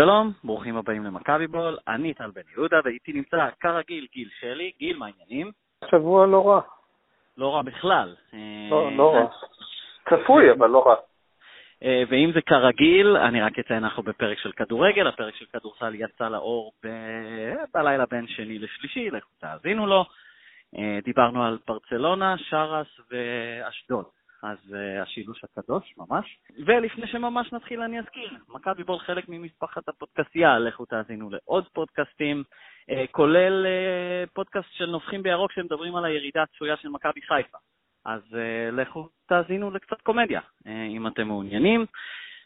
שלום, ברוכים הבאים למכבי בול, אני טל בן יהודה ואיתי נמצא כרגיל גיל שלי. גיל, מה העניינים? שבוע לא רע. לא רע בכלל. לא, לא רע. צפוי, אבל לא רע. אה, ואם זה כרגיל, אני רק אציין, אנחנו בפרק של כדורגל, הפרק של כדורסל יצא לאור ב... בלילה בין שני לשלישי, לכו תאזינו לו. אה, דיברנו על ברצלונה, שרס ואשדוד. אז uh, השילוש הקדוש, ממש. ולפני שממש נתחיל אני אזכיר, מכבי בול חלק ממשפחת הפודקאסטייה, לכו תאזינו לעוד פודקאסטים, uh, כולל uh, פודקאסט של נובחים בירוק שמדברים על הירידה הצפויה של מכבי חיפה. אז uh, לכו תאזינו לקצת קומדיה, uh, אם אתם מעוניינים.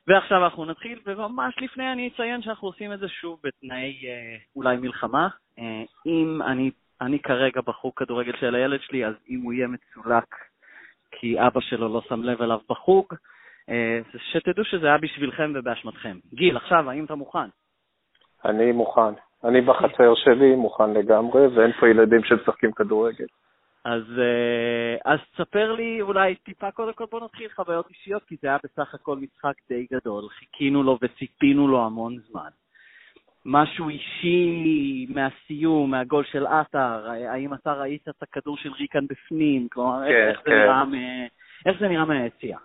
ועכשיו אנחנו נתחיל, וממש לפני אני אציין שאנחנו עושים את זה שוב בתנאי uh, אולי מלחמה. Uh, אם אני, אני כרגע בחוג כדורגל של הילד שלי, אז אם הוא יהיה מצולק כי אבא שלו לא שם לב אליו בחוג, אה, שתדעו שזה היה בשבילכם ובאשמתכם. גיל, עכשיו, האם אתה מוכן? אני מוכן. אני בחצר שלי מוכן לגמרי, ואין פה ילדים שמשחקים כדורגל. אז, אה, אז תספר לי אולי טיפה, קודם כל בוא נתחיל חוויות אישיות, כי זה היה בסך הכל משחק די גדול, חיכינו לו וציפינו לו המון זמן. משהו אישי מהסיום, מהגול של עטר, האם אתה ראית את הכדור של ריקן בפנים? כלומר, כן, איך, כן. זה נראה, איך זה נראה מהיציאה?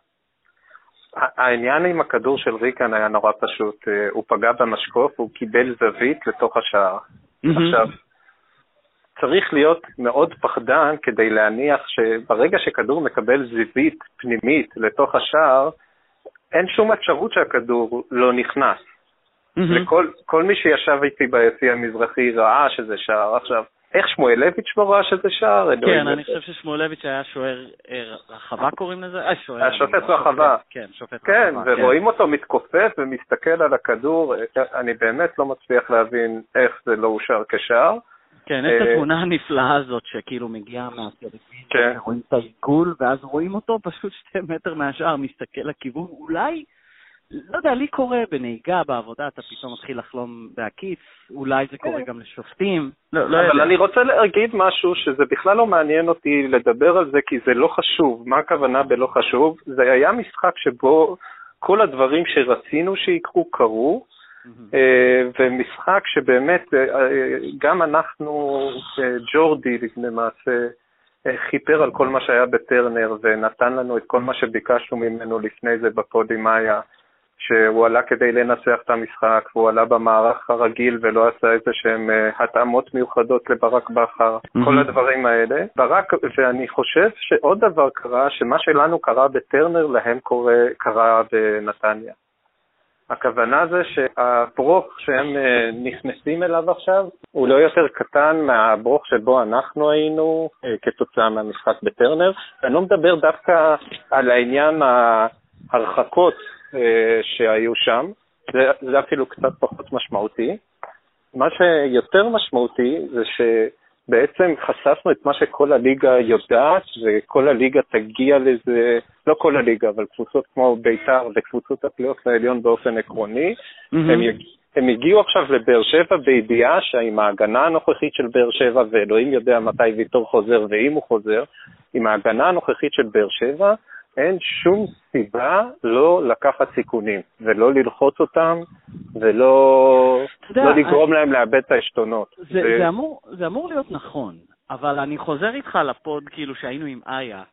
העניין עם הכדור של ריקן היה נורא פשוט. אה, הוא פגע במשקוף, הוא קיבל זווית לתוך השער. עכשיו, צריך להיות מאוד פחדן כדי להניח שברגע שכדור מקבל זווית פנימית לתוך השער, אין שום אפשרות שהכדור לא נכנס. Mm-hmm. וכל מי שישב איתי ביציע המזרחי ראה שזה שער. עכשיו, איך שמואלביץ' לא ראה שזה שער? כן, אני חושב ששמואלביץ' היה שוער אה, רחבה קוראים לזה? אה, שוער. השופט רחבה. כן, שופט כן, רחבה. כן, ורואים אותו מתכופף ומסתכל על הכדור, אני באמת לא מצליח להבין איך זה לא אושר כשער. כן, יש את אה, התמונה הנפלאה הזאת שכאילו מגיעה מהטלוויזיה, כן. רואים את העיגול, ואז רואים אותו פשוט שתי מטר מהשער, מסתכל לכיוון, אולי... לא יודע, לי קורה בנהיגה, בעבודה, אתה פתאום מתחיל לחלום בהקיץ, אולי זה קורה גם לשופטים. לא, לא אבל אני רוצה להגיד משהו שזה בכלל לא מעניין אותי לדבר על זה, כי זה לא חשוב. מה הכוונה בלא חשוב? זה היה משחק שבו כל הדברים שרצינו שיקרו קרו, אה, ומשחק שבאמת, אה, אה, גם אנחנו, ג'ורדי למעשה, חיפר על כל מה שהיה בטרנר ונתן לנו את כל מה שביקשנו ממנו לפני זה בפודימאיה. שהוא עלה כדי לנצח את המשחק, והוא עלה במערך הרגיל ולא עשה איזה שהם אה, התאמות מיוחדות לברק בכר, mm-hmm. כל הדברים האלה. ברק, ואני חושב שעוד דבר קרה, שמה שלנו קרה בטרנר, להם קורה, קרה בנתניה. הכוונה זה שהברוך שהם אה, נכנסים אליו עכשיו הוא לא יותר קטן מהברוך שבו אנחנו היינו אה, כתוצאה מהמשחק בטרנר. אני לא מדבר דווקא על העניין ההרחקות שהיו שם, זה, זה אפילו קצת פחות משמעותי. מה שיותר משמעותי זה שבעצם חשפנו את מה שכל הליגה יודעת, וכל הליגה תגיע לזה, לא כל הליגה, אבל קבוצות כמו בית"ר וקבוצות הפלייאוף העליון באופן עקרוני, mm-hmm. הם, יג... הם הגיעו עכשיו לבאר שבע בידיעה שעם ההגנה הנוכחית של באר שבע, ואלוהים יודע מתי ויטור חוזר ואם הוא חוזר, עם ההגנה הנוכחית של באר שבע, אין שום סיבה לא לקחת סיכונים, ולא ללחוץ אותם, ולא לא לגרום אני... להם לאבד את העשתונות. זה, ו... זה, אמור, זה אמור להיות נכון, אבל אני חוזר איתך ל pod, כאילו, שהיינו עם איה.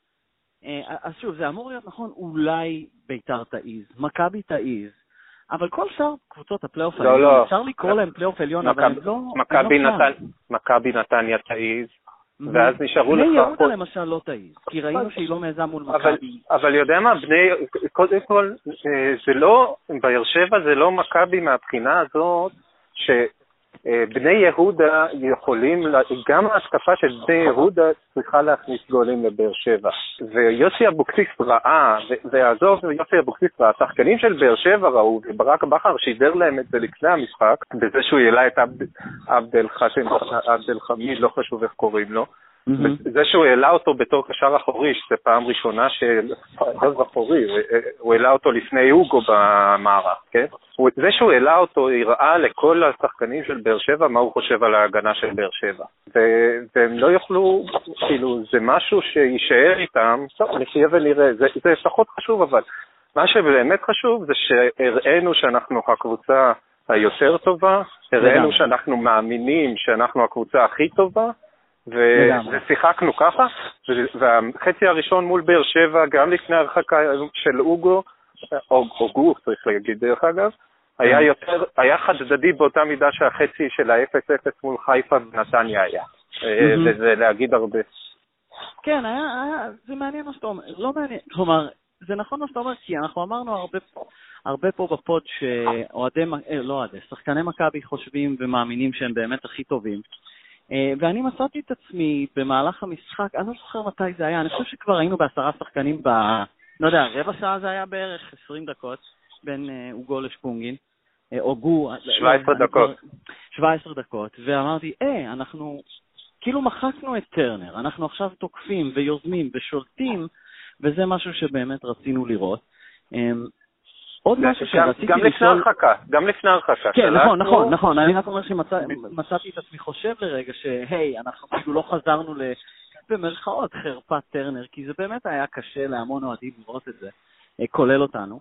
אה, אז שוב, זה אמור להיות נכון, אולי ביתר תעיז, מכבי תעיז, אבל כל שאר קבוצות הפלייאוף לא, העליון, לא. אפשר לקרוא להם פלייאוף עליון, אבל הם לא... מכבי לא נתניה תעיז, ואז נשארו לך... בני יהודה למשל לא תעיז, כי ראינו שהיא לא מעיזה מול מכבי. אבל יודע מה, בני, קודם כל, אה, זה לא, באר שבע זה לא מכבי מהבחינה הזאת, ש... בני יהודה יכולים, גם ההתקפה של בני יהודה צריכה להכניס גולים לבאר שבע. ויוסי אבוקסיס ראה, ועזוב, יוסי אבוקסיס ראה, השחקנים של באר שבע ראו, וברק בכר שידר להם את זה לפני המשחק, בזה שהוא העלה את עבד אל חמיד, לא חשוב איך קוראים לו. Mm-hmm. זה שהוא העלה אותו בתור קשר אחורי, שזו פעם ראשונה של... קשר אחורי, הוא העלה אותו לפני אוגו במערך, כן? זה שהוא העלה אותו הראה לכל השחקנים של באר שבע מה הוא חושב על ההגנה של באר שבע. והם לא יוכלו, כאילו, זה משהו שיישאר איתם, טוב, נחיה ונראה, זה, זה פחות חשוב, אבל מה שבאמת חשוב זה שהראינו שאנחנו הקבוצה היותר טובה, הראינו שאנחנו מאמינים שאנחנו הקבוצה הכי טובה, ושיחקנו ככה, והחצי הראשון מול באר שבע, גם לפני הרחקה של אוגו, או גו, צריך להגיד דרך אגב, היה כן. יותר, היה חד-צדדי באותה מידה שהחצי של ה-0-0 מול חיפה ונתניה היה, וזה להגיד הרבה. כן, היה, היה, זה מעניין מה שאתה אומר, לא מעניין, כלומר, זה נכון מה שאתה אומר, כי אנחנו אמרנו הרבה, הרבה פה בפוד שאוהדי, אה, לא אוהדי, שחקני מכבי חושבים ומאמינים שהם באמת הכי טובים. אה, ואני מצאתי את עצמי במהלך המשחק, אני לא זוכר מתי זה היה, אני חושב שכבר היינו בעשרה שחקנים ב... לא יודע, רבע שעה זה היה בערך 20 דקות בין אה, אוגו לשפונגין, או גו... 17 דקות. 17 דקות, ואמרתי, אה, אנחנו כאילו מחקנו את טרנר, אנחנו עכשיו תוקפים ויוזמים ושולטים, וזה משהו שבאמת רצינו לראות. עוד משהו שרציתי לשאול... גם לפני הרחקה, גם לפני הרחקה. כן, נכון, נכון, נכון. אני רק אומר שמצאתי את עצמי חושב לרגע שהי, אנחנו כאילו לא חזרנו ל... במרכאות חרפת טרנר, כי זה באמת היה קשה להמון אוהדים לראות את זה, אה, כולל אותנו.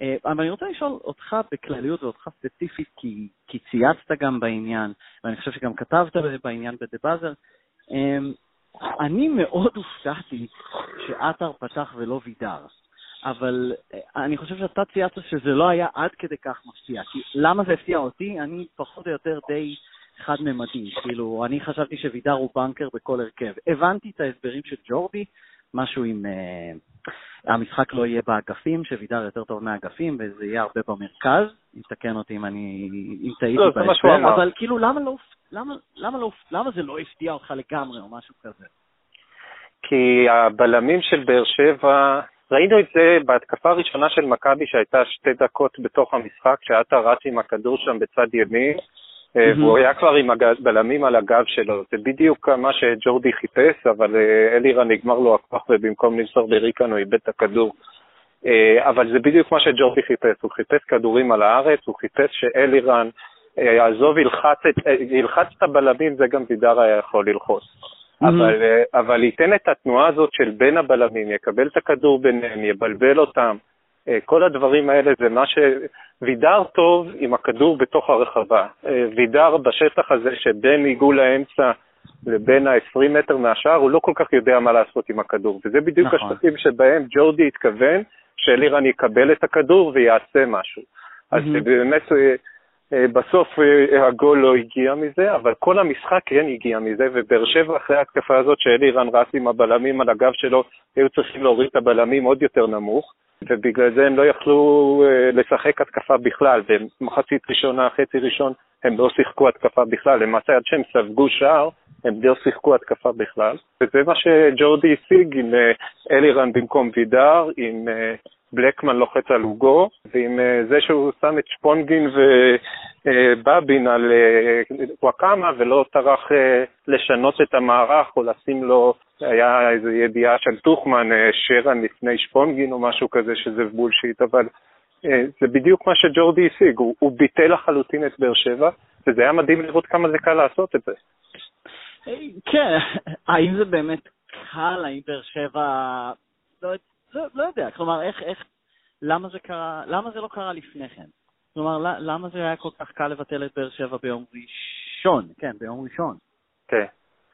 אה, אבל אני רוצה לשאול אותך בכלליות ואותך ספציפית, כי, כי צייצת גם בעניין, ואני חושב שגם כתבת בעניין בדה באזר. אמ, אני מאוד הופתעתי שעטר פתח ולא וידר, אבל אה, אני חושב שאתה צייצת שזה לא היה עד כדי כך מפתיע. כי למה זה הפתיע אותי? אני פחות או יותר די חד-ממדי. כאילו, אני חשבתי שווידר הוא בנקר בכל הרכב. הבנתי את ההסברים של ג'ורדי, משהו עם... Uh, המשחק לא יהיה באגפים, שווידר יותר טוב מהאגפים, וזה יהיה הרבה במרכז. יתקן אותי אם אני... אם טעיתי לא, בהסבר, אבל כאילו, למה לא... למה, למה, לא, למה זה לא הפתיע אותך לגמרי או משהו כזה? כי הבלמים של באר שבע, ראינו את זה בהתקפה הראשונה של מכבי שהייתה שתי דקות בתוך המשחק, שעטה רץ עם הכדור שם בצד ימין, mm-hmm. והוא היה כבר עם הבלמים על הגב שלו. זה בדיוק מה שג'ורדי חיפש, אבל אה, אלירן נגמר לו הכוח ובמקום למסור לריקן הוא איבד את הכדור. אה, אבל זה בדיוק מה שג'ורדי חיפש, הוא חיפש כדורים על הארץ, הוא חיפש שאלירן יעזוב, ילחץ את, ילחץ את הבלמים, זה גם וידר היה יכול ללחוץ. Mm-hmm. אבל, אבל ייתן את התנועה הזאת של בין הבלמים, יקבל את הכדור ביניהם, יבלבל אותם, אה, כל הדברים האלה זה מה ש... וידר טוב עם הכדור בתוך הרחבה. אה, וידר בשטח הזה שבין עיגול האמצע לבין ה-20 מטר מהשאר, הוא לא כל כך יודע מה לעשות עם הכדור. וזה בדיוק נכון. השטחים שבהם ג'ורדי התכוון שאלירן יקבל את הכדור ויעשה משהו. Mm-hmm. אז באמת אה, אה, בסוף אה, הגול לא הגיע מזה, אבל כל המשחק כן הגיע מזה, ובאר שבע אחרי ההתקפה הזאת שאלירן רץ עם הבלמים על הגב שלו, היו צריכים להוריד את הבלמים עוד יותר נמוך, ובגלל זה הם לא יכלו אה, לשחק התקפה בכלל, ומחצית ראשונה, חצי ראשון, הם לא שיחקו התקפה בכלל, למעשה עד שהם ספגו שער, הם לא שיחקו התקפה בכלל, וזה מה שג'ורדי השיג עם אלירן במקום וידר, עם בלקמן לוחץ על הוגו, ועם אה, זה שהוא שם את שפונגין ובבין על אה, וואקמה ולא טרח אה, לשנות את המערך או לשים לו, היה איזו ידיעה של טוחמן, שרן לפני שפונגין או משהו כזה שזה בולשיט, אבל זה בדיוק מה שג'ורדי השיג, הוא, הוא ביטל לחלוטין את באר שבע, וזה היה מדהים לראות כמה זה קל לעשות את זה. כן, האם זה באמת קל, האם באר שבע... לא, לא, לא יודע, כלומר, איך, איך, למה זה קרה, למה זה לא קרה לפני כן? כלומר, למה זה היה כל כך קל לבטל את באר שבע ביום ראשון? כן, ביום ראשון. כן.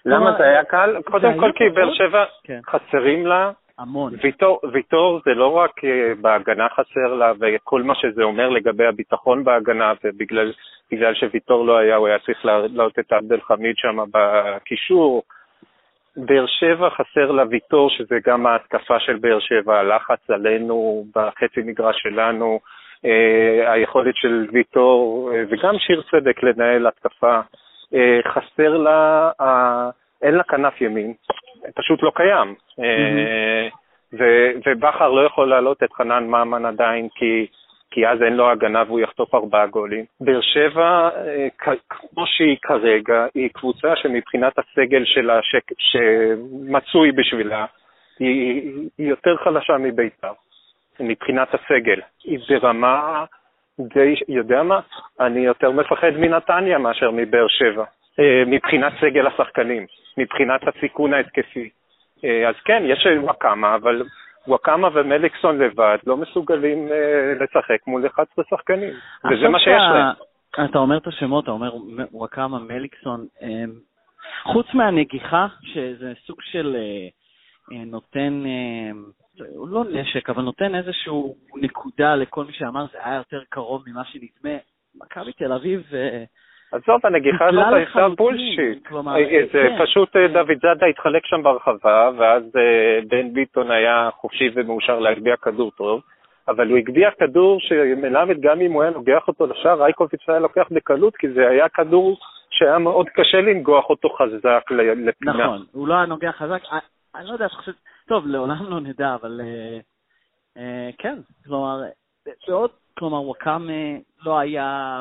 למה זה היה קל? קודם כל כי באר שבע כן. חסרים לה המון. ויטור, ויטור זה לא רק אה, בהגנה חסר לה, וכל מה שזה אומר לגבי הביטחון בהגנה, ובגלל שוויטור לא היה, הוא היה צריך להעלות את עבד אל חמיד שם בקישור, באר שבע חסר לה ויטור, שזה גם ההתקפה של באר שבע, הלחץ עלינו בחצי מגרש שלנו, אה, היכולת של ויטור אה, וגם שיר צדק לנהל התקפה. אה, חסר לה, אין לה כנף ימין, פשוט לא קיים. Mm-hmm. ובכר לא יכול להעלות את חנן ממן עדיין, כי כי אז אין לו הגנה והוא יחטוף ארבעה גולים. באר שבע, אה, כמו שהיא כרגע, היא קבוצה שמבחינת הסגל שלה, ש... שמצוי בשבילה, היא, היא יותר חלשה מבית"ר, מבחינת הסגל. היא ברמה די, יודע מה? אני יותר מפחד מנתניה מאשר מבאר שבע, אה, מבחינת סגל השחקנים, מבחינת הסיכון ההתקפי. אה, אז כן, יש כמה, אבל וואקמה ומליקסון לבד לא מסוגלים אה, לשחק מול 11 שחקנים, וזה מה שיש להם. אתה אומר את השמות, אתה אומר וואקמה, מליקסון, חוץ מהנגיחה, שזה סוג של אה, אה, נותן, הוא לא נשק, אבל נותן איזשהו נקודה לכל מי שאמר, זה היה יותר קרוב ממה שנדמה. מכבי תל אביב... עזוב, הנגיחה הזאת הייתה בולשיט. זה כן. פשוט דוד זאדה התחלק שם ברחבה, ואז בן ביטון היה חופשי ומאושר להגביה כדור טוב. אבל הוא הגביה כדור שמלמד, גם אם הוא היה נוגח אותו לשער, רייקוביץ' היה לוקח בקלות, כי זה היה כדור שהיה מאוד קשה לנגוח אותו חזק לפינה. נכון, הוא לא היה נוגח חזק. אה, אני לא יודע, טוב, לעולם לא נדע, אבל אה, אה, כן, כלומר, כלומר, וואקאמה לא היה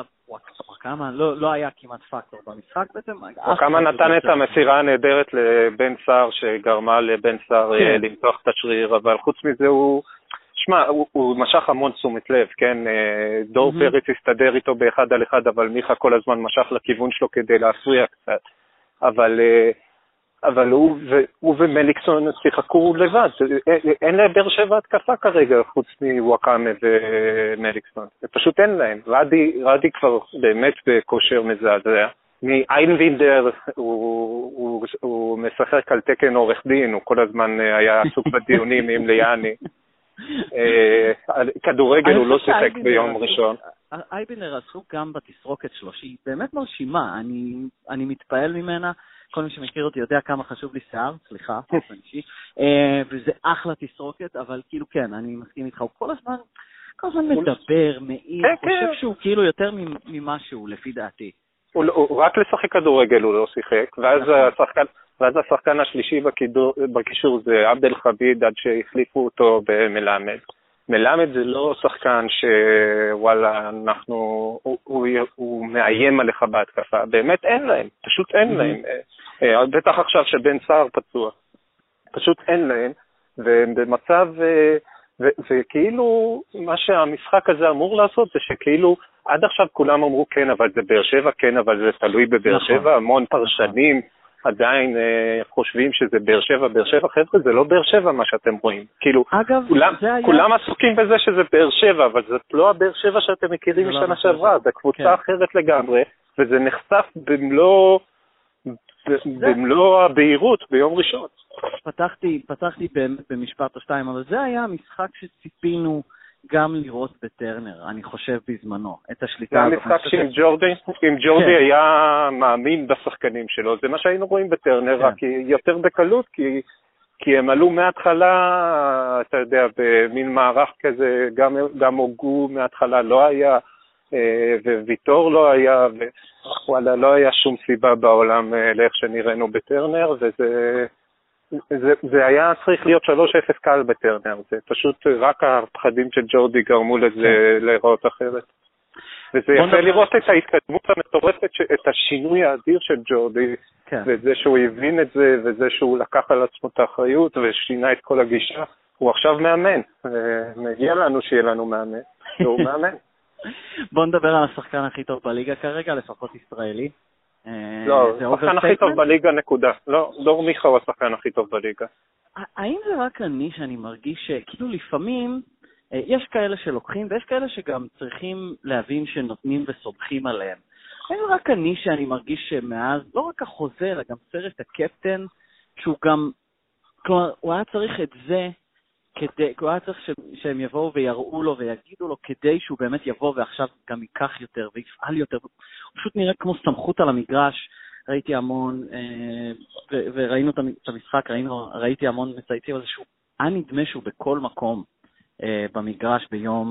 וואקמה לא, לא היה כמעט פקטור במשחק בעצם. וואקמה נתן את המסירה הנהדרת לבן סער שגרמה לבן סער כן. למתוח את השריר, אבל חוץ מזה הוא שמע, הוא, הוא משך המון תשומת לב, כן? אה, דור mm-hmm. פרץ הסתדר איתו באחד על אחד, אבל מיכה כל הזמן משך לכיוון שלו כדי להפריע קצת. אבל, אה, אבל הוא, ו, הוא ומליקסון שיחקו לבד, אין לבאר שבע התקפה כרגע חוץ מוואקאמה ומליקסון, זה פשוט אין להם. רדי, רדי כבר באמת בכושר מזעזע. מאיינבינדר הוא, הוא, הוא משחק על תקן עורך דין, הוא כל הזמן אה, היה עסוק בדיונים עם ליאני. אה, כדורגל הוא לא שיחק ביום ראשון. אייבינר עסוק גם בתסרוקת שלו, שהיא באמת מרשימה, אני מתפעל ממנה. כל מי שמכיר אותי יודע כמה חשוב לי שיער, סליחה, באופן אישי, אה, וזה אחלה תסרוקת, אבל כאילו כן, אני מסכים איתך, הוא כל הזמן, כל הזמן מדבר, מעיר, כן, חושב כן. שהוא כאילו יותר ממה שהוא, לפי דעתי. הוא רק לשחק כדורגל הוא לא שיחק, ואז נכון. השחקן... ואז השחקן השלישי בקידור, בקישור זה עבד אל חביד עד שהחליפו אותו במלמד. מלמד זה לא שחקן שוואלה, אנחנו, הוא, הוא, הוא מאיים עליך בהתקפה, באמת אין להם, פשוט אין mm-hmm. להם. אה, אה, בטח עכשיו שבן סער פצוע, פשוט אין להם, והם במצב, אה, וכאילו מה שהמשחק הזה אמור לעשות זה שכאילו עד עכשיו כולם אמרו כן, אבל זה באר שבע, כן, אבל זה תלוי בבאר נכון. שבע, המון פרשנים. נכון. עדיין אה, חושבים שזה באר שבע, באר שבע, חבר'ה, זה לא באר שבע מה שאתם רואים. כאילו, אגב, כולם, זה היה... כולם עסוקים בזה שזה באר שבע, אבל זאת לא הבאר שבע שאתם מכירים לא משנה לא שעברה, זו קבוצה כן. אחרת לגמרי, וזה נחשף במלוא, במלוא הבהירות ביום ראשון. פתחתי, פתחתי במשפט או שתיים, אבל זה היה המשחק שציפינו. גם לראות בטרנר, אני חושב בזמנו, את השליטה הזאת. זה המשחק שעם ג'ורדי, אם ג'ורדי כן. היה מאמין בשחקנים שלו, זה מה שהיינו רואים בטרנר, כן. רק יותר בקלות, כי, כי הם עלו מההתחלה, אתה יודע, במין מערך כזה, גם, גם הוגו מההתחלה לא היה, אה, וויטור לא היה, ווואלה, לא היה שום סיבה בעולם אה, לאיך שנראינו בטרנר, וזה... זה, זה היה צריך להיות 3-0 קל בטרנר, זה פשוט רק הפחדים של ג'ורדי גרמו לזה כן. להיראות אחרת. וזה יפה נדבר. לראות את ההתקדמות המטורפת, את השינוי האדיר של ג'ורדי, כן. וזה שהוא הבין את זה, וזה שהוא לקח על עצמו את האחריות ושינה את כל הגישה. הוא עכשיו מאמן, מגיע לנו שיהיה לנו מאמן, והוא מאמן. בוא נדבר על השחקן הכי טוב בליגה כרגע, לפחות ישראלי. לא, השחקן הכי טוב בליגה, נקודה. לא, דור מיכה הוא השחקן הכי טוב בליגה. האם זה רק אני שאני מרגיש שכאילו לפעמים אה, יש כאלה שלוקחים ויש כאלה שגם צריכים להבין שנותנים וסומכים עליהם. האם זה רק אני שאני מרגיש שמאז, לא רק החוזה, אלא גם סרט הקפטן, שהוא גם, כלומר, הוא היה צריך את זה כדי, הוא היה צריך שהם יבואו ויראו לו ויגידו לו כדי שהוא באמת יבוא ועכשיו גם ייקח יותר ויפעל יותר. הוא פשוט נראה כמו סמכות על המגרש. ראיתי המון, אה, וראינו את המשחק, ראינו, ראיתי המון מצייצים על זה שהוא היה נדמה שהוא בכל מקום אה, במגרש ביום...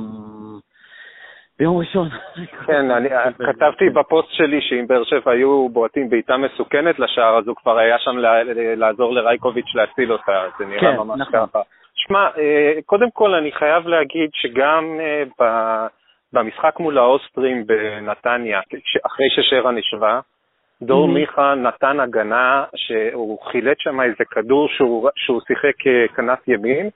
ביום ראשון. כן, אני כתבתי בפוסט שלי שאם באר שבע היו בועטים בעיטה מסוכנת לשער, אז הוא כבר היה שם לעזור לרייקוביץ' להציל אותה, זה נראה כן, ממש נכון. ככה. שמע, אה, קודם כל אני חייב להגיד שגם אה, במשחק מול האוסטרים בנתניה, אחרי ששרה נשבה, דור mm-hmm. מיכה נתן הגנה שהוא חילץ שם איזה כדור שהוא, שהוא שיחק ככנף ימין,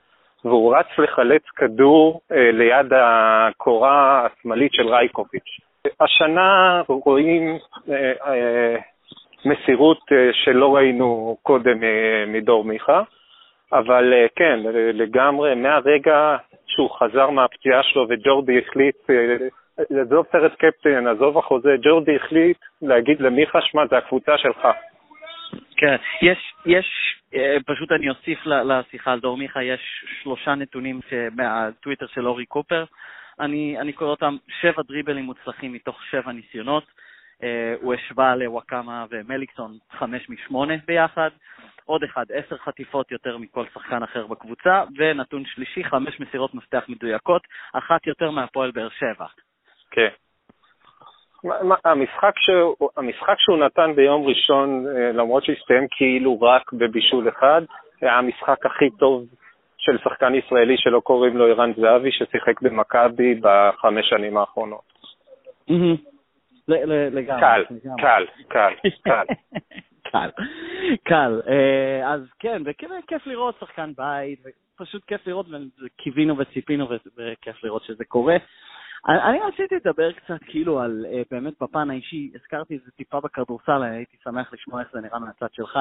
והוא רץ לחלץ כדור אה, ליד הקורה השמאלית של רייקוביץ'. השנה רואים אה, אה, מסירות אה, שלא ראינו קודם אה, מדור מיכה. אבל אה, כן, לגמרי, מהרגע שהוא חזר מהפציעה שלו וג'ורדי החליט, אה, עזוב סרט קפטן, עזוב החוזה, ג'ורדי החליט להגיד למיכה, שמע, זה הקבוצה שלך. כן, יש, יש, אה, פשוט אני אוסיף לשיחה על דור מיכה, יש שלושה נתונים מהטוויטר של אורי קופר. אני, אני קורא אותם שבע דריבלים מוצלחים מתוך שבע ניסיונות. אה, הוא השווה לוואקמה ומליקסון חמש משמונה ביחד. עוד אחד, עשר חטיפות יותר מכל שחקן אחר בקבוצה, ונתון שלישי, חמש מסירות מפתח מדויקות, אחת יותר מהפועל באר שבע. כן. המשחק, שהוא, המשחק שהוא נתן ביום ראשון, אה, למרות שהסתיים כאילו רק בבישול אחד, היה המשחק הכי טוב של שחקן ישראלי שלא קוראים לו ערן זהבי, ששיחק במכבי בחמש שנים האחרונות. לגמרי. קל, קל, קל, קל. קל, קל. אה, אז כן, וכיף לראות שחקן בית, ופשוט כיף לראות, וקיווינו וציפינו, וכיף לראות שזה קורה. אני רציתי לדבר קצת כאילו על, אה, באמת בפן האישי, הזכרתי את זה טיפה בכדורסל, הייתי שמח לשמוע איך זה נראה מהצד שלך.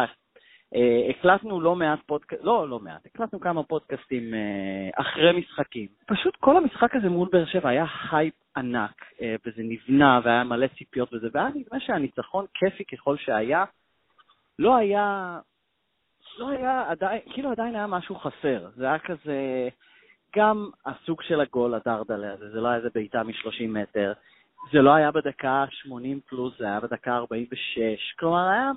אה, הקלטנו לא מעט פודקאסטים, לא, לא מעט, הקלטנו כמה פודקאסטים אחרי משחקים. פשוט כל המשחק הזה מול באר שבע היה הייפ ענק, וזה נבנה, והיה מלא ציפיות וזה, והיה נדמה שהניצחון, כיפי ככל שהיה, לא היה, לא היה עדיין, כאילו עדיין היה משהו חסר. זה היה כזה, גם הסוג של הגול, הדרדלה הזה, זה לא היה איזה בעיטה מ-30 מטר. זה לא היה בדקה 80 פלוס, זה היה בדקה 46. כלומר, היה...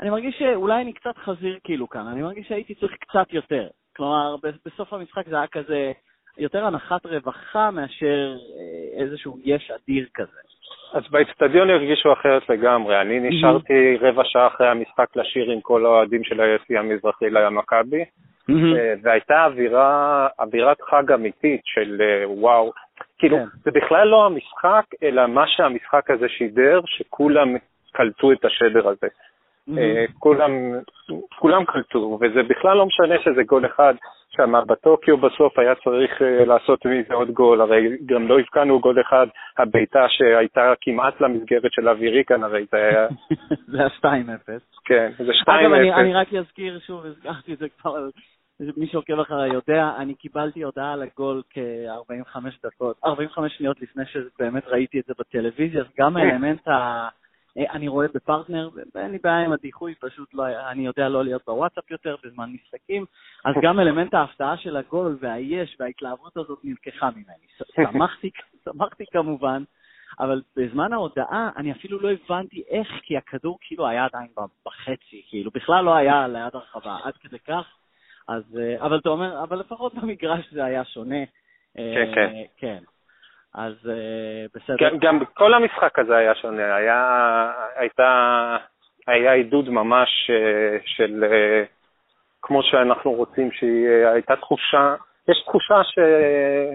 אני מרגיש שאולי אני קצת חזיר כאילו כאן, אני מרגיש שהייתי צריך קצת יותר. כלומר, בסוף המשחק זה היה כזה יותר הנחת רווחה מאשר אה, איזשהו יש אדיר כזה. אז באצטדיון הרגישו אחרת לגמרי. אני נשארתי רבע שעה אחרי המשחק לשיר עם כל האוהדים של ה-USC המזרחי למכבי, אה, והייתה אווירה, אווירת חג אמיתית של אה, וואו. כאילו, כן. זה בכלל לא המשחק, אלא מה שהמשחק הזה שידר, שכולם קלטו את השדר הזה. אה, כולם, כולם קלטו, וזה בכלל לא משנה שזה גול אחד. שם בטוקיו בסוף היה צריך uh, לעשות מזה עוד גול, הרי גם לא הבקענו גול אחד, הבעיטה שהייתה כמעט למסגרת של אווירי כאן, הרי זה היה... זה היה 2-0. כן, זה 2-0. אגב, אני, אני רק אזכיר שוב, הזכרתי את זה כבר, מי שעוקב אחריי יודע, אני קיבלתי הודעה על הגול כ-45 דקות, 45 שניות לפני שבאמת ראיתי את זה בטלוויזיה, אז גם האלמנט ה... אה, אני רואה בפרטנר, ואין לי בעיה עם הדיחוי, פשוט לא, אני יודע לא להיות בוואטסאפ יותר בזמן משחקים, אז גם אלמנט ההפתעה של הגול והיש וההתלהבות הזאת נלקחה ממני. שמחתי, שמחתי כמובן, אבל בזמן ההודעה אני אפילו לא הבנתי איך, כי הכדור כאילו היה עדיין בחצי, כאילו בכלל לא היה ליד הרחבה, עד כדי כך. אז, אה, אבל אתה אומר, אבל לפחות במגרש זה היה שונה. כן, כן. אה, כן. אז uh, בסדר. גם, גם כל המשחק הזה היה שונה, היה, הייתה, היה עידוד ממש uh, של, uh, כמו שאנחנו רוצים שהיא, הייתה תחושה, יש תחושה ש,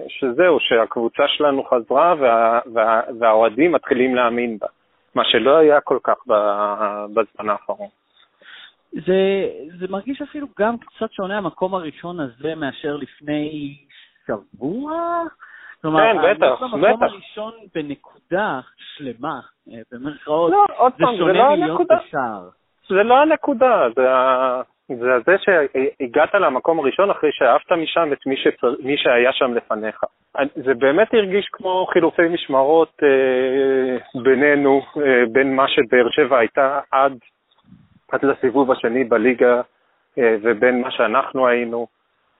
שזהו, שהקבוצה שלנו חזרה וה, וה, והאוהדים מתחילים להאמין בה, מה שלא היה כל כך בזמן האחרון. זה, זה מרגיש אפילו גם קצת שונה המקום הראשון הזה מאשר לפני שבוע, כלומר, כן, בטח, בטח. במקום הראשון בנקודה שלמה, אה, במרכאות, לא, עוד פעם, זה לא הנקודה. זה לא הנקודה, זה, זה זה שהגעת למקום הראשון אחרי שאהבת משם את מי, שצר, מי שהיה שם לפניך. זה באמת הרגיש כמו חילופי משמרות אה, בינינו, אה, בין מה שבאר שבע הייתה עד, עד לסיבוב השני בליגה אה, ובין מה שאנחנו היינו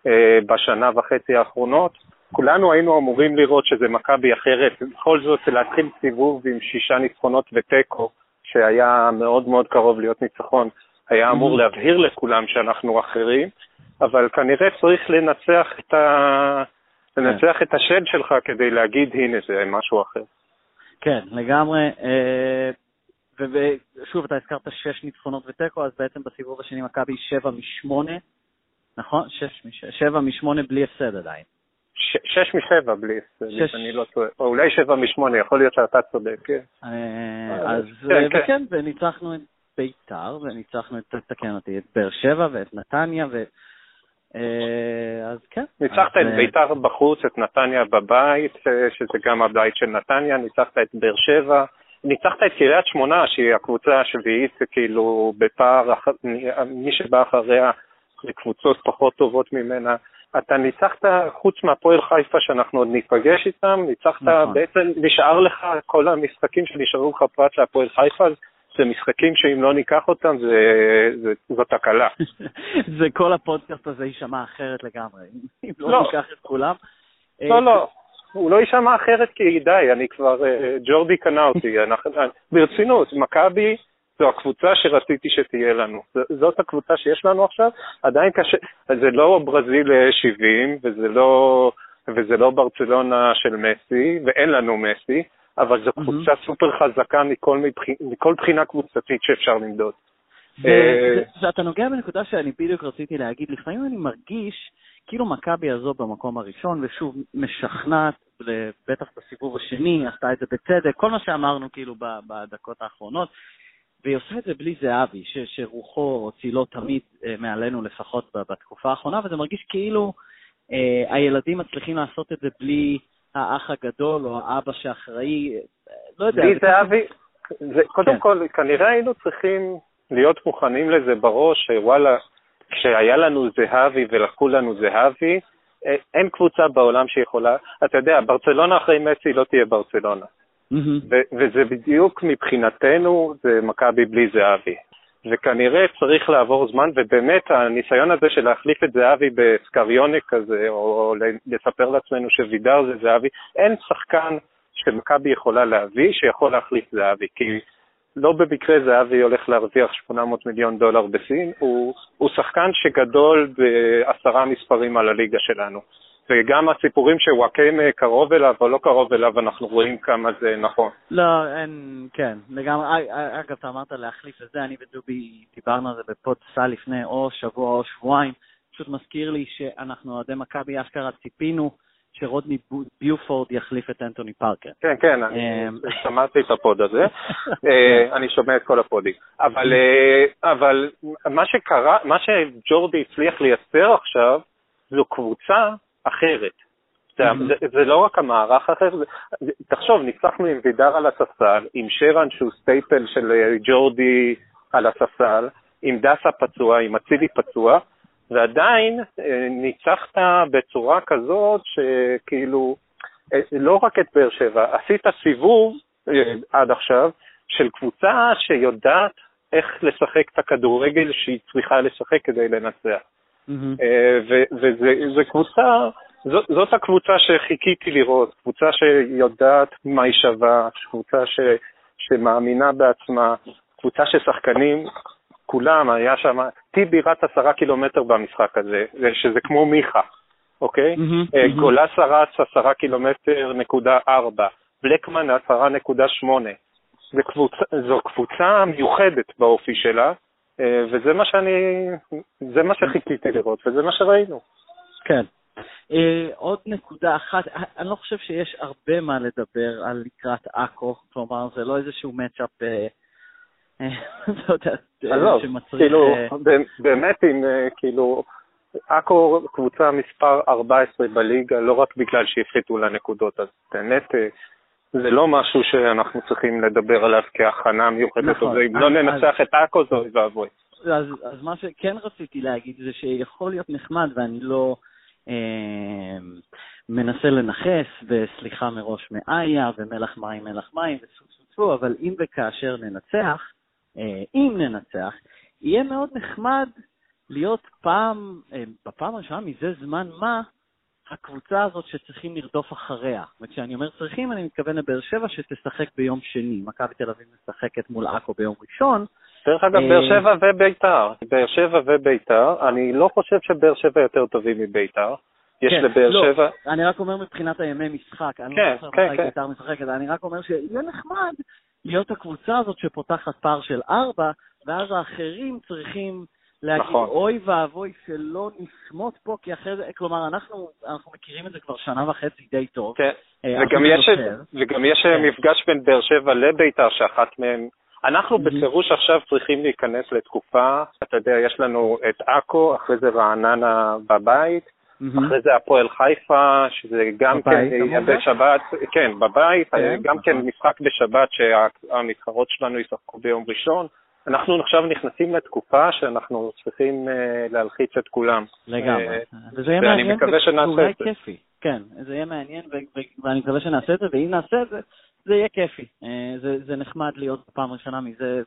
אה, בשנה וחצי האחרונות. כולנו היינו אמורים לראות שזה מכבי אחרת, בכל זאת להתחיל סיבוב עם שישה ניצחונות ותיקו, שהיה מאוד מאוד קרוב להיות ניצחון, היה אמור mm-hmm. להבהיר לכולם שאנחנו אחרים, אבל כנראה צריך לנצח את, ה... לנצח את השד שלך כדי להגיד, הנה, זה משהו אחר. כן, לגמרי. אה, ושוב, אתה הזכרת שש ניצחונות ותיקו, אז בעצם בסיבוב השני מכבי שבע משמונה, נכון? שש, שבע משמונה בלי הפסד עדיין. שש משבע בלי, שש... אני לא טועה, או אולי שבע משמונה, יכול להיות שאתה צודק, כן. אה, אז כן, כן. וכן, וניצחנו את ביתר, וניצחנו את, תקן אותי, את באר שבע ואת נתניה, ו... אה, אז כן. ניצחת את אה, ביתר בחוץ, את נתניה בבית, שזה גם הבית של נתניה, ניצחת את באר שבע, ניצחת את קריית שמונה, שהיא הקבוצה השביעית, כאילו בפער, מי שבא אחריה לקבוצות פחות טובות ממנה, אתה ניצחת, חוץ מהפועל חיפה שאנחנו עוד ניפגש איתם, ניצחת, נכון. בעצם נשאר לך כל המשחקים שנשארו לך פרט להפועל חיפה, זה משחקים שאם לא ניקח אותם, זה, זה, זו תקלה. זה כל הפודקאסט הזה יישמע אחרת לגמרי. אם לא לא. ניקח את כולם. לא, אה, לא, הוא לא יישמע אחרת כי די, אני כבר, אה, ג'ורדי קנה אותי. אנחנו- ברצינות, מכבי זו הקבוצה שרציתי שתהיה לנו. זאת הקבוצה שיש לנו עכשיו, עדיין קשה, זה לא ברזיל אה, 70 וזה לא, וזה לא ברצלונה של מסי, ואין לנו מסי, אבל זו מהמם. קבוצה סופר חזקה מכל, מבח... מכל בחינה קבוצתית שאפשר למדוד. אה, ואתה נוגע בנקודה שאני בדיוק רציתי להגיד, לפעמים אני מרגיש כאילו מכבי הזו במקום הראשון, ושוב, משכנעת, בטח בסיבוב השני, עשתה את זה בצדק, כל מה שאמרנו כאילו בדקות האחרונות, והיא עושה את זה בלי זהבי, ש- שרוחו או צילו תמיד אה, מעלינו לפחות ב- בתקופה האחרונה, וזה מרגיש כאילו אה, הילדים מצליחים לעשות את זה בלי האח הגדול או האבא שאחראי, אה, לא יודע. בלי זה זהבי, זה, קודם כן. כל, כנראה היינו צריכים להיות מוכנים לזה בראש, שוואלה, כשהיה לנו זהבי ולקחו לנו זהבי, אה, אין קבוצה בעולם שיכולה, אתה יודע, ברצלונה אחרי מסי לא תהיה ברצלונה. מהמם. ו- וזה בדיוק מבחינתנו, זה מכבי בלי זהבי. וכנראה צריך לעבור זמן, ובאמת הניסיון הזה של להחליף את זהבי בסקריונה כזה, או לספר לעצמנו שווידר זה זהבי, אין שחקן שמכבי יכולה להביא שיכול להחליף זהבי, כי לא במקרה זהבי הולך להרוויח 800 מיליון דולר בסין, הוא, הוא שחקן שגדול בעשרה מספרים על הליגה שלנו. וגם הסיפורים שוואקמה קרוב אליו או לא קרוב אליו, אנחנו רואים כמה זה נכון. לא, אין, כן, לגמרי. אג- אגב, אתה אמרת להחליף את זה, אני ודובי דיברנו על זה בפוד סל לפני או שבוע או שבועיים. פשוט מזכיר לי שאנחנו אוהדי מכבי אשכרה ציפינו שרודני ביופורד יחליף את אנטוני פארקר. כן, כן, אני אמ. שמעתי את ה pod הזה, אה, אני שומע את כל הפודים. אבל, אה, אבל מה שקרה, מה שג'ורדי הצליח לייצר עכשיו, זו קבוצה אחרת. זה, Mhm. זה, זה לא רק המערך זה, זה, תחשוב, ניצחנו עם וידר על הספסל, עם שרן שהוא staple של אה, ג'ורדי על הספסל, עם דסה פצוע, עם אצילי פצוע, ועדיין אה, ניצחת בצורה כזאת שכאילו, אה, לא רק את באר שבע, עשית סיבוב עד עכשיו של קבוצה שיודעת איך לשחק את הכדורגל שהיא צריכה לשחק כדי לנצח. מהמם. אה, וזו קבוצה, זאת, זאת הקבוצה שחיכיתי לראות, קבוצה שיודעת מה היא שווה, קבוצה ש, שמאמינה בעצמה, קבוצה ששחקנים, כולם, היה שם, טיבי רץ עשרה קילומטר במשחק הזה, זה- שזה כמו מיכה, אוקיי? מהמם, אה, מהמם. גולס רץ עשרה קילומטר נקודה ארבע, בלקמן עשרה נקודה שמונה. זו קבוצה מיוחדת באופי שלה, וזה מה שאני, זה מה שחיכיתי לראות, וזה מה שראינו. כן. אה, עוד נקודה אחת, אה, אני לא חושב שיש הרבה מה לדבר על לקראת עכו, כלומר זה לא איזשהו מצ'אפ, אה, אה, לא יודע, אה, שמצריך... כאילו, אה, באמת, אם, אה, כאילו, עכו קבוצה מספר 14 בליגה, לא רק בגלל שהפחיתו לה נקודות, אז באמת, אה, זה לא משהו שאנחנו צריכים לדבר עליו כהכנה מיוחדת, נכון. אם לא ננצח את עכו, זה אוי ואבוי. אז, אז מה שכן רציתי להגיד זה שיכול להיות נחמד, ואני לא אה, מנסה לנכס, וסליחה מראש מאיה, ומלח מים מלח מים, וסו סו סו, אבל אם וכאשר ננצח, אה, אם ננצח, יהיה מאוד נחמד להיות פעם, אה, בפעם הראשונה מזה זמן מה, הקבוצה הזאת שצריכים לרדוף אחריה. וכשאני אומר צריכים, אני מתכוון לבאר שבע שתשחק ביום שני. מכבי תל אביב משחקת מול עכו ביום ראשון, דרך אגב, אה, באר שבע וביתר, באר שבע וביתר, אני לא חושב שבאר שבע יותר טובים מביתר. יש כן, לבאר לא, שבע, אני רק אומר מבחינת הימי משחק, אני כן, לא זוכר כן, מתי כן. בית"ר משחקת, אני רק אומר שיהיה נחמד להיות הקבוצה הזאת שפותחת פער של ארבע, ואז האחרים צריכים להגיד, נכון. אוי ואבוי שלא נשמוט פה, כי אחרי זה, כלומר, אנחנו, אנחנו מכירים את זה כבר שנה וחצי די טוב. כן. אה, וגם יש. וגם יש כן. מפגש בין באר שבע לביתר, שאחת מהם... אנחנו Mhm. בפירוש עכשיו צריכים להיכנס לתקופה, אתה יודע, יש לנו את עכו, אחרי זה רעננה בבית, מהמם. אחרי זה הפועל חיפה, שזה גם כן בבית, יהיה אמרת? בשבת, כן, בבית, כן, גם כן נכון. משחק בשבת שהמתחרות שלנו ישחקו ביום ראשון, אנחנו עכשיו נכנסים לתקופה שאנחנו צריכים uh, להלחיץ את כולם. לגמרי. Uh, וזה יהיה מעניין ואולי כיפי. כן, זה יהיה מעניין ואני מקווה שנעשה את זה, ואם נעשה את זה, זה יהיה כיפי. Uh, זה, זה נחמד להיות פעם ראשונה מזה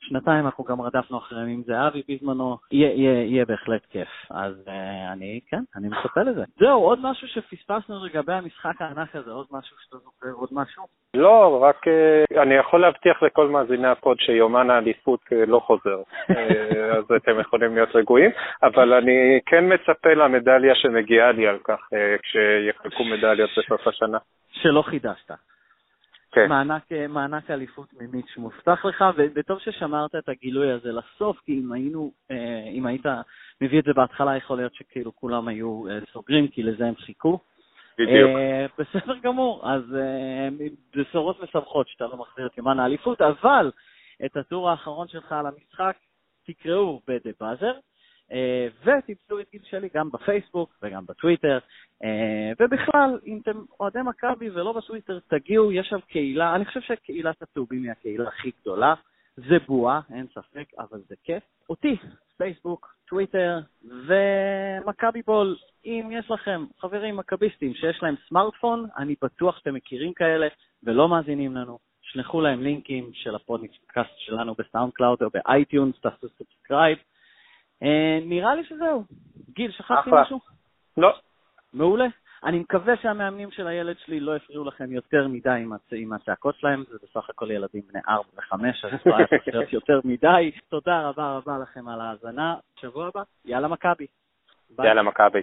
שנתיים אנחנו גם רדפנו אחריהם, אם זה אבי בזמנו, יהיה, יהיה, יהיה בהחלט כיף. אז uh, אני, כן, אני מצפה לזה. זהו, עוד משהו שפספסנו לגבי המשחק הענק הזה, עוד משהו שאתה זוכר, עוד משהו? לא, רק uh, אני יכול להבטיח לכל מאזיני הפוד שיומן האליפות uh, לא חוזר, uh, אז אתם יכולים להיות רגועים, אבל אני כן מצפה למדליה שמגיעה לי על כך uh, כשיחלקו מדליות בסוף השנה. שלא חידשת. כן. מענק, אה, מענק אליפות ממיץ' מובטח לך, וטוב ששמרת את הגילוי הזה לסוף, כי אם היינו, אה, אם היית מביא את זה בהתחלה, יכול להיות שכאילו כולם היו אה, סוגרים, כי לזה הם חיכו. בדיוק. בסדר גמור, אז בשורות משמחות שאתה לא מחזיר את יומן האליפות, אבל את הטור האחרון שלך על המשחק תקראו ב-The Buzzer. אה, ותמצאו את גיל שלי גם בפייסבוק וגם בטוויטר. אה, ובכלל, אם אתם אוהדי מכבי ולא בטוויטר, תגיעו, יש שם קהילה, אני חושב שקהילת הצהובים היא הקהילה הכי גדולה. זה בועה, אין ספק, אבל זה כיף. אותי, פייסבוק, טוויטר ומכבי בול. אם יש לכם חברים מכביסטים שיש להם סמארטפון, אני בטוח שאתם מכירים כאלה ולא מאזינים לנו. שלחו להם לינקים של הפודקאסט שלנו ב SoundCloud או ב iTunes, תעשו subscribe. אה, נראה לי שזהו. גיל, שכחתי משהו? לא. מעולה. אני מקווה שהמאמנים של הילד שלי לא הפריעו לכם יותר מדי עם, הצ... עם הצעקות שלהם, זה בסך הכל ילדים בני 4 ו-5, אז לא היה יותר מדי. תודה רבה רבה לכם על ההאזנה. שבוע הבא, יאללה מכבי. יאללה מכבי.